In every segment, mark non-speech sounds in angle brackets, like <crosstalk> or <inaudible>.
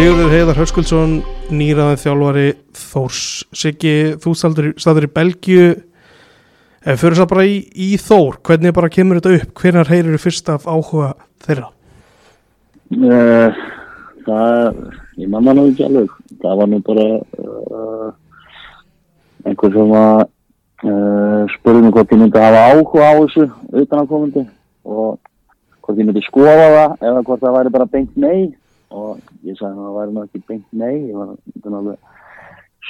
Sigurður Heiðar Hörskuldsson nýraðið þjálfari Þórs Siggi, þú staður í Belgíu. Ef fyrir það bara í, í Þór hvernig bara kemur þetta upp? Hvernig heyrir þú fyrst af áhuga þeirra? Uh, það, ég manna nú ekki alveg. Það var nú bara uh, einhver sem að uh, spurði mig hvort ég myndi hafa áhuga á þessu utan á komandi og hvort ég myndi skoða það eða hvort það væri bara beint nei og ég sagði að það væri nú ekki beint nei, ég var alveg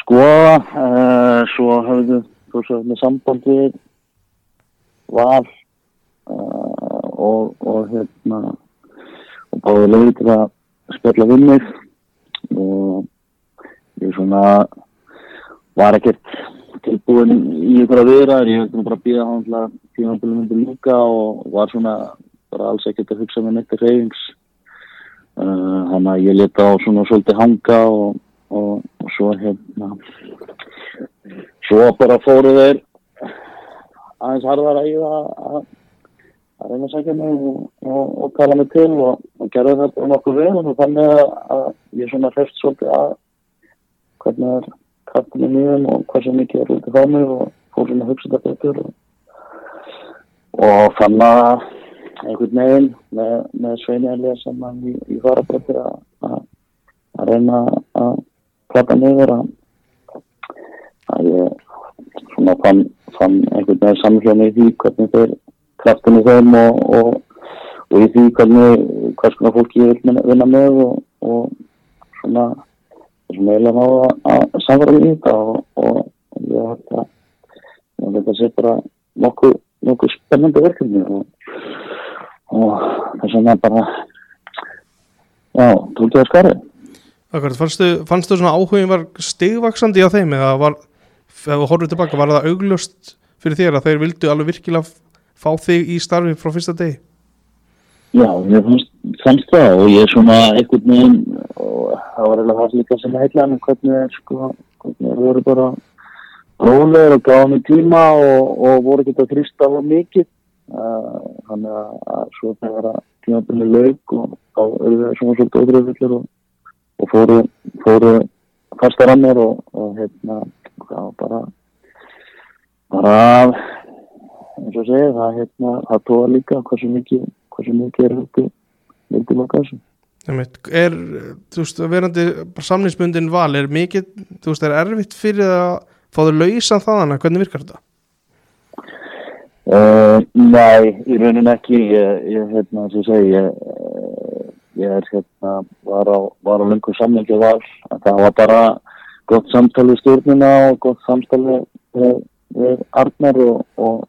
skoða. Uh, svo hafði þú svo með samband við val uh, og, og hérna og báði leiði til að spjalla við mig og ég svona var ekkert tilbúin í ykkur að vera ég hefði bara býða hann til að tímafélum myndi líka og var svona bara alls ekkert að hugsa með neitt reyfings uh, þannig að ég leta á svona svolítið hanga og, og, og svo hérna svo bara fóru þeir aðeins harðar að ég að að reyna að segja mig og, og, kalla mig til og, gera það bara nokkuð vel og þannig að, að ég svona hrefst svolítið að hvernig er kattinu mjögum og hvað sem mikið er út í mig og fór svona að hugsa þetta betur og fann að einhvern veginn með, með Sveini að lesa mann í, í farabrætti að, reyna að platta niður að, ég svona fann, fann einhvern veginn samfélagin í því hvernig þeir kraftinu þeim og, og, og í því hvernig hvers konar fólki ég vil vinna með og, og svona svona eiginlega ná að, að samfara í þetta og ég held að að sé bara nokkuð nokkuð spennandi verkefni og þess að það bara já, tók ég að skari Akkurat, fannstu, fannstu svona áhugin var stigvaksandi á þeim eða var, ef við horfum tilbaka, var það auglust fyrir þér að þeir vildu alveg virkilega fá þig í starfi frá fyrsta degi? Já, ég fannst, fannst það og ég er svona einhvern veginn og það var alveg það líka sem heitlaði mig hvernig er sko, hvernig er voru bara rólegur og gáða mig tíma og, og voru ekki að þrýsta alveg mikið þannig að, svo þegar að tímabili laug og þá eru það svona svolítið ódröðvillir og, og fóru, fóru fastar mér og, og hérna það var bara bara eins og segja það hérna það tóða líka hversu mikið hversu mikið er þetta vildi loka þessu Er, þú veist, verandi samlingsbundin val, er mikið, þú veist, er erfitt fyrir að fá þau lausan þaðan? Að hvernig virkar þetta? Uh, nei, í raunin ekki. Ég, ég hérna, þess að segja ég, ég er hérna var á, var á lengur samlingi val. Það var bara gott samtali stjórnina og gott samtali við, við Arnar og, og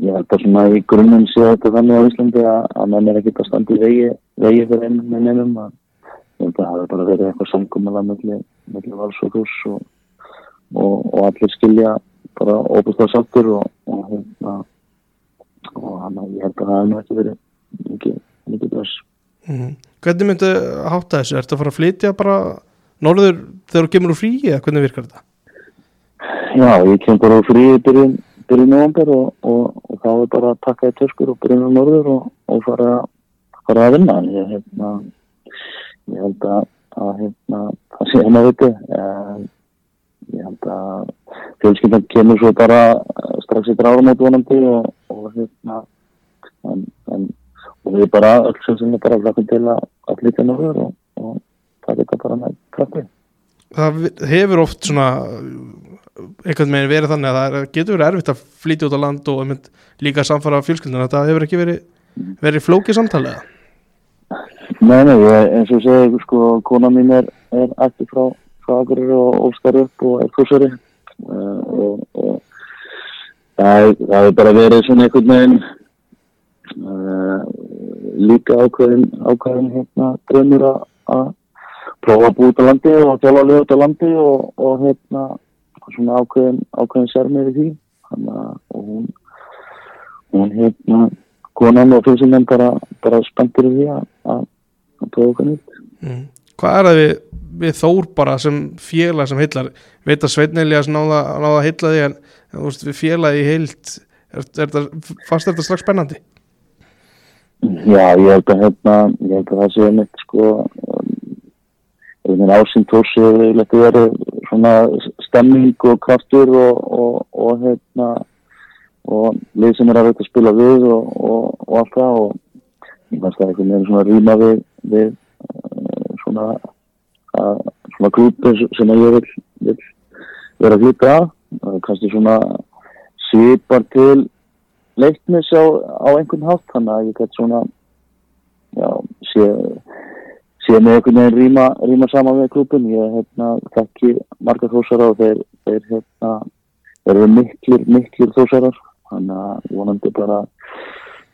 ég held að svona í grunnum sé þetta þannig á Íslandi að, að mann er ekki að standa í vegi, vegi fyrir einn með nefnum að ég það hefur bara verið eitthvað samkommala mellir vals og hús og, og, og allir skilja bara óbúst á sattur og hérna og hann að ég held að það hefur ekki verið mikið, mikið bless Mm -hmm. Hvernig myndu hátta þessu? Er þetta að fara að flytja bara norður þegar þú kemur úr fríi eða hvernig virkar þetta? Já, ég kem bara úr fríi byrjun, byrjun november og, og, og þá er bara að taka í töskur og byrjun á norður og, og fara, fara að vinna ég, hérna, ég held að, að hérna, það sé hérna viti ég held að fjölskyndan kemur svo bara strax í drárum á dvonandi og hérna en, en og við bara öll sem sem er bara hlakkum til að að flytja norður og, og það er bara með krafti. Það hefur oft svona einhvern veginn verið þannig að það getur verið erfitt að flytja út á land og mynd, líka samfara fjölskylduna, þetta hefur ekki verið verið flókið samtalið Nei, nei, ég, eins og segja sko, kona mín er, er eftir frá frá Akureyri og Óskar upp og er kursari og, og það, það hefur bara verið svona einhvern veginn Uh, líka ákveðin ákveðin hérna drömmur að prófa að búið út á landi og þjála lög út á landi og, og hérna svona ákveðin ákveðin sérmið í því Hanna, og hún hún hérna konan og fylgsinnan bara, bara spenntur í því að að prófa okkur nýtt mm. Hvað er það við, við þór bara sem félag sem heillar veit að Sveitnælias náða, náða því en veist við félagi er, fannst þetta strax spennandi? Já, ég held að hérna, ég held að það sé mitt sko um, einhvern ásinn tósi hefur verið svona stemming og kraftur og, og, og hérna og lið sem er að veit að spila við og, og, allt það og ég fannst það einhvern veginn svona rýma við, við svona svona grúpi sem ég vil, vil vera að glúpa að kannski svona svipar til leiknis á, á einhvern hátt þannig að ég gett svona já, sé sé með einhvern veginn rýma, rýma saman með klúpin ég hérna, þekki marga þósara og þeir, þeir hérna, eru miklir, miklir þósarar. Þannig að vonandi bara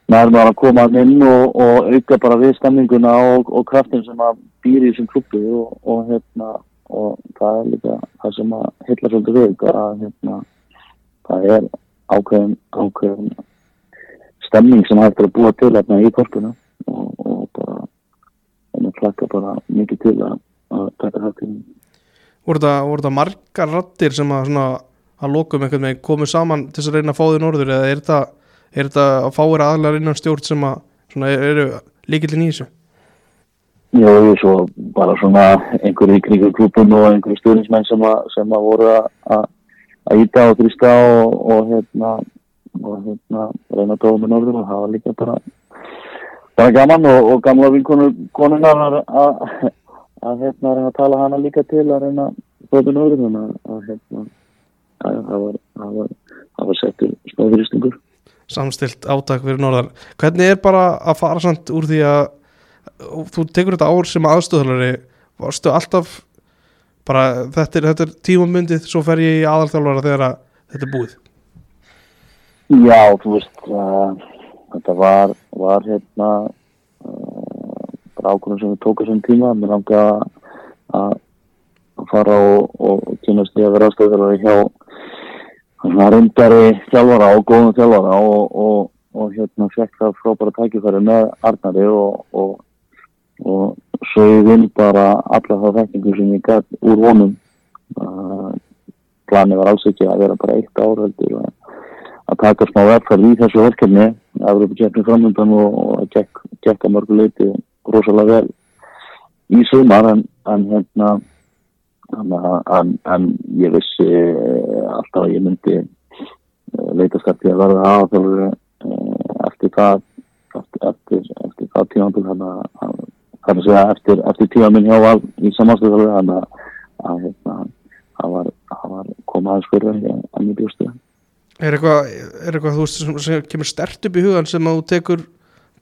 bara að koma inn og, og auka bara við stemninguna og, og kraftin sem að býri í þessum klubbi og, og hérna og það er líka það sem að hitla svolítið við að hérna það er ákveðin ákveðin stemning sem hægt að búa til hérna í korpuna og bara það klakka bara mikið til að, að taka það til voru þetta margar rattir sem að að lokum einhvern veginn komið saman til að reyna að fá því norður eða er þetta, er þetta að fáir aðlar innan stjórn sem að svona, eru líkillin í þessu? Já, ég svo bara svona einhverju í kringu klúpun og einhverju stjórnismenn sem, sem að voru að íta og þrýsta og, og hérna og hérna reyna að tóða með norður og það var líka bara bara gaman og, og gamla vinkonunar að að hérna reyna að tala hana líka til að reyna að tóða með norður þannig að hérna var, það var, það var settur smáfyrirstingur Samstilt átak fyrir norðar Hvernig er bara að fara samt úr því að þú tekur þetta ár sem aðstöðalari varstu alltaf bara þetta er, er tímumundið svo fer ég í aðalþjálfara þegar að þetta er búið? Já, þú veist uh, þetta var, var hérna uh, bara ákvörðum sem við tókum sem tíma. Mér langa að fara og, og kynast því að vera aðstöðalari hjá svona reyndari þjálfara og góðum þjálfara og, og, og hérna fekk það frábæra tækifæri með Arnari og, og svo ég vinn bara alla það þekkingu sem ég gæt úr vonum uh, plani var alls ekki að vera bara eitt áröldur að taka smá verðfæri í þessu verkefni. Að vera kjæfni framöndan og að gekka mörguleiti rosalega vel í sumar en, en hérna en, en ég vissi eh, alltaf að ég myndi eh, leitast eftir að verða aðfjörður eh, eftir það eftir, eftir, það tímanbúl þannig að eftir, eftir tíma minn hjá val í samanstöðu þannig að, hérna, það var, var komað aðeins fyrir enn í bjóstu Er eitthvað, er eitthvað þú sem, sem kemur stert upp í hugan sem þú tekur,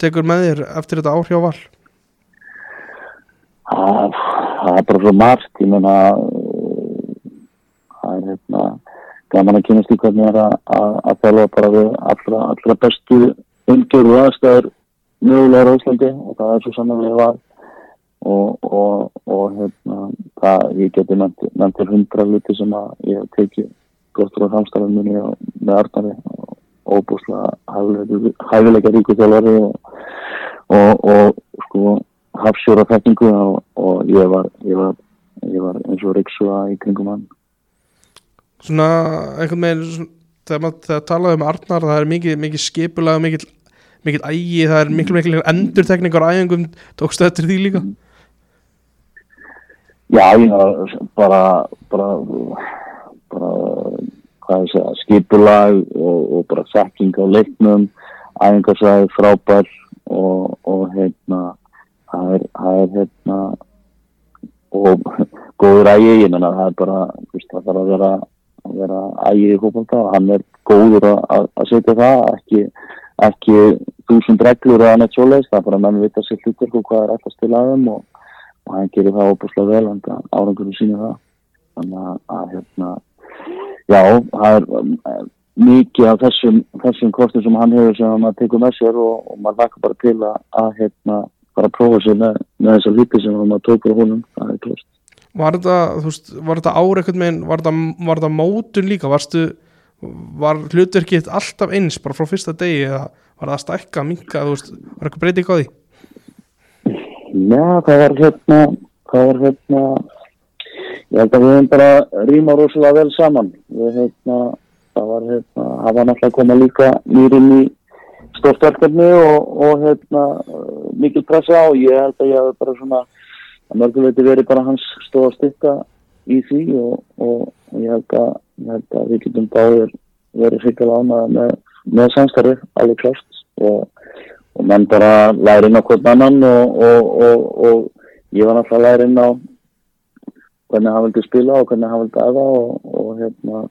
tekur með þér eftir þetta ár hjá val? Það, það er bara svo margt ég menna það er hérna gaman að kynast í hvernig er að, þjálfa bara við allra, allra bestu umgjörðu aðstæður mögulegar á Íslandi og það er svo sannlega var og, og, og hérna það ég geti nefndir hundra luti sem að ég hef tekið gottur á samstæðan minni með Arnari og óbúslega hæfilega ríku þjálfari og, og sko hafsjóra þekkingu og, og ég, var, ég, var, ég var eins og riksuða í kringum hann. Svona einhvern veginn þegar talaði um Arnar það er mikið, mikið skipulega mikið, mikið ægi, það er miklu miklu endurtekningar ægingum, tókstu þetta því líka? Já, ég var bara bara, bara hvað ég segja, skipulag og, og bara þekking á leiknum. Ægingarsæði frábær og, og hérna það er, það er hérna og góður ægi, ég menna það er bara, veist, það þarf að vera að vera ægi í fólkvölda og hann er góður að, að setja það ekki, ekki þúsund reglur eða neitt svoleiðis, það er bara menn vita sér hlutur og hvað er alltaf til aðeim og, og hann gerir það óbúslega vel en árangurum sína það. Þannig að, að hérna já, það er um, mikið af þessum, þessum kostum sem hann hefur sem hann tekur með sér og, og maður lakka bara til að, að hérna bara prófa sér með, með þessar hluti sem maður tókur á honum, það er klart Var þetta, þú veist, var þetta eitthvað með, var þetta, þetta mótun líka, varstu, var hlutverkið alltaf eins bara frá fyrsta degi eða var það að stækka, minka, þú veist, var eitthvað breytið því? Já, það var hérna, það var hérna, ég held að við hefum bara rýma rosalega vel saman, við hérna, það var hérna, það var náttúrulega að koma líka nýrinn í stórstverkefni og, og hérna, mikil pressa og ég held að ég hef bara svona, að mörguleiti verið bara hans stóða stykka í því og, og, og ég, held að, ég held að við getum báðir verið hrikalega ánað með, með samstarfið alveg klást og, og menn bara læri inn á hvern annan og ég var náttúrulega læri inn á hvernig hann vildi spila og hvernig hann vildi aða og hérna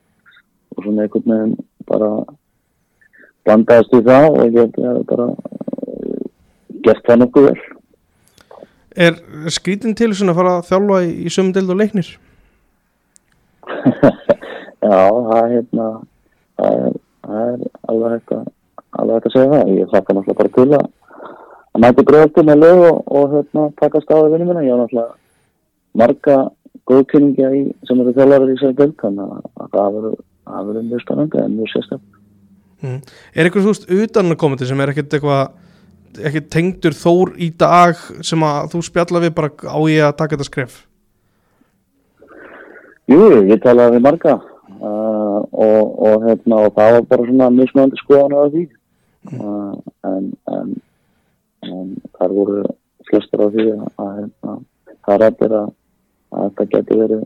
og svona einhvern veginn bara blandaðist í það og ég held að það bara gert það nokkuð vel Er skrítin til svona að fara að þjálfa í, í sömundeld og leiknir? <laughs> Já, það er hérna það er, er alveg hægt að að segja það, ég þakka náttúrulega bara til að að mæti breyftu með lög og, og hérna taka stáðu vinnu minna, ég á náttúrulega marga góðkynninga í sem eru þjálfarir í sér bygg þannig að það verður mjög spennandi en mjög sérstaklega mm. Er eitthvað þú veist utan að koma til sem er ekkert eitthvað ekki tengdur þór í dag sem að þú spjalla við bara á ég að taka þetta skref? Jú, ég talaði við marga uh, og, og, hérna, og það var bara svona mismöndi skoðan á því. Uh, en, en, en þar voru flestur á því að, að hérna, það er eftir að, að þetta getur verið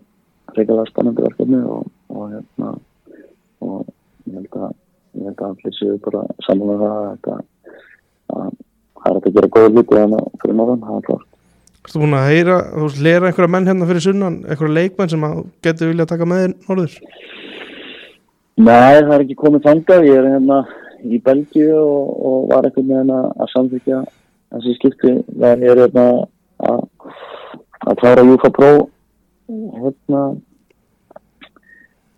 reyngilega spennandi verkefni og, og hérna og ég held að að allir séu bara saman með það að þetta að það er að gera góð líka þannig að fyrir norðan, það er klart. Þú búin að heyra, þú veist, lera einhverja menn hérna fyrir sunnan, einhverja leikmenn sem getur vilja að taka með þér norður? Nei, það er ekki komið þangað, ég er hérna í Belgíu og, og var eitthvað með hérna að samþykja þessi skipti, en ég er hérna að, að klára Júfa Pro hérna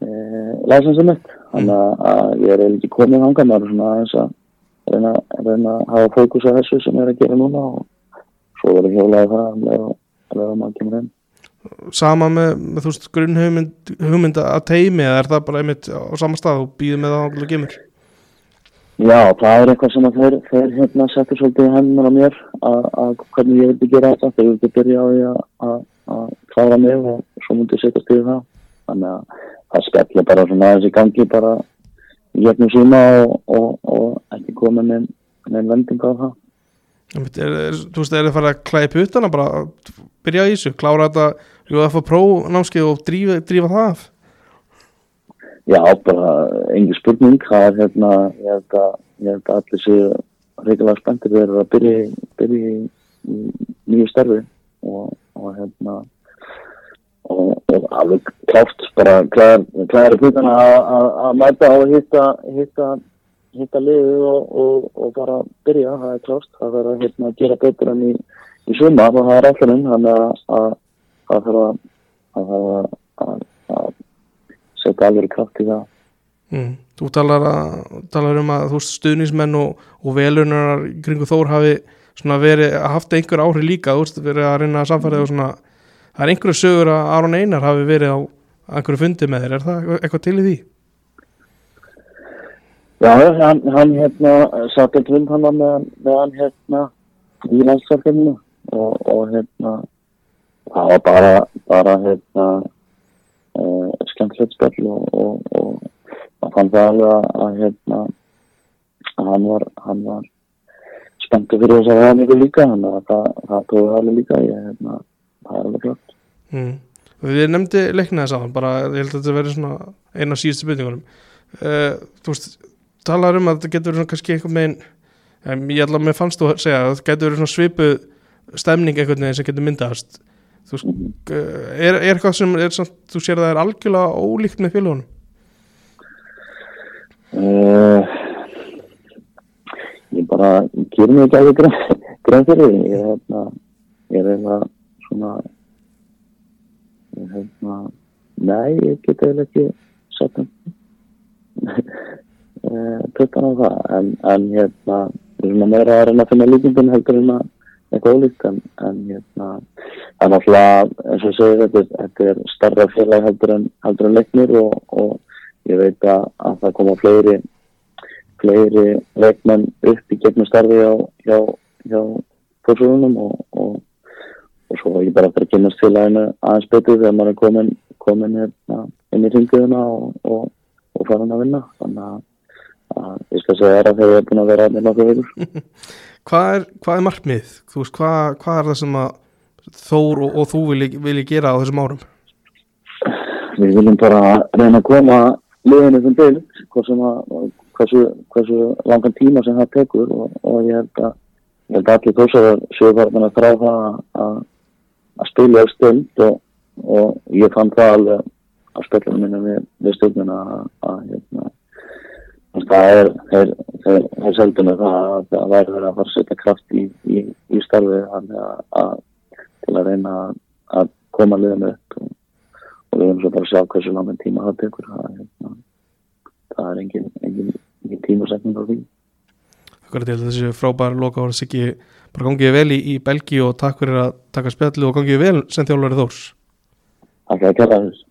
e, læsensum mitt, þannig að ég er ekki komið þangað, maður er svona aðeins að reyna, reyna að hafa fókus á þessu sem er að gera núna og svo verður hjólaði það að lefa maður kemur inn. Sama með, með þú veist grunnhugmynd hugmynd að teimi eða er það bara einmitt á sama stað? Og býðið með það ákveðlega gemur? Já, það er eitthvað sem að þeir, þeir hérna settur svolítið hennar á mér að hvernig ég vildi gera þetta þegar ég vildi byrja á því að klára mig og svo múndi ég setja stíðið það. Þannig að það spellir bara svona aðeins í gangi bara í gefnum síma og, og, og ekki koma með einn vending á það Er, er, þú veist, er það farið að klæði putana bara byrja í þessu, klára þetta og það fá prónámskið og drífa, drífa það af? Já, bara engi spurning það er hérna, ég held að, ég held að allir séu reyngilega spenntir erum að byrja, byrja í, nýju starfi og, og hérna og, og alveg klátt bara klæðir putana að mæta og hitta hitta hitta liðið og, og, og bara byrja, það er klást það verður að hérna, gera betur enn í, í suma og það er allir inn þannig að það þarf að, að, að, að setja alveg kraft í það mm. Þú talar, talar um að þú stuðnismenn og, og velunar kringu Þór hafi verið að haft einhver áhrif líka, þú veist, verið að reyna að samfæra og svona, það er einhverju sögur að Aron Einar hafi verið á einhverju fundi með þér, er það eitthvað til í því? Já, hann, hann hérna satt eitt vind hann með, með hann hérna í landsverkefninu og, og hérna það var bara, bara hérna uh, skemmtilegt spil og, og, og það fann það alveg að, að hérna að hann var, hann var spenntu fyrir þess að það mikið líka hann að það, það tóði alveg líka ég, hérna, það er alveg klart mm. Við nefndi leiknaði saman bara, ég held að þetta verði svona eina síðustu byrjungunum uh, þú veist talar um að þetta getur verið kannski einhvern veginn ég ætla að mér fannst þú að segja að þetta getur verið svona svipu stemning einhvern veginn sem getur myndast þú veist, er, er eitthvað sem er samt, þú sér að það er algjörlega ólíkt með félagunum uh, ég bara kýr mér ekki að það grein fyrir ég er hérna ég er hérna svona ég er hérna nei, ég get eða ekki puttan á það en, en hérna að meira að reyna að finna líkindin heldur en að eitthvað ólíkt en, en hérna það er náttúrulega eins og segir þetta, þetta er starra félag heldur en, en leiknir og, og ég veit að, að það koma fleiri fleiri leikmenn upp í gefnum starfi hjá, hjá, hjá fórsvöðunum og, og, og svo ég bara að kynast félaginu aðeins betur þegar maður er komin, komin hérna inn í ringiðuna og fara hann að vinna. Þannig að ég skal segja það þegar ég er búin að vera með nokkuð vikur <laughs> hvað, er, hvað er markmið? Veist, hvað, hvað er það sem að Þór og, og þú vilji, vilji gera á þessum árum við viljum bara reyna að koma liðinu sem til hvað sem að hversu, hversu langan tíma sem það tekur og, og ég held að ég held að allir þósaðar séu bara að þrá það að, að spila í stönd og, og ég fann það alveg á spillinu minni við, við stöndina að, að hérna, það er þeir, þeir seldinu það að það væri verið að fara að setja kraft í, í, í að, til að reyna að koma liðinu upp og, og við erum svo bara að sjá hversu langan tíma það tekur. Það, hérna, það er engin, engin, engin tímasetning á því. Akkurat ég held að þessi frábæra loka ára Siggi bara gangiði vel í, í Belgíu og takk fyrir að taka spjallu og gangiði vel sem þjálfari Þórs. Takk að gera þess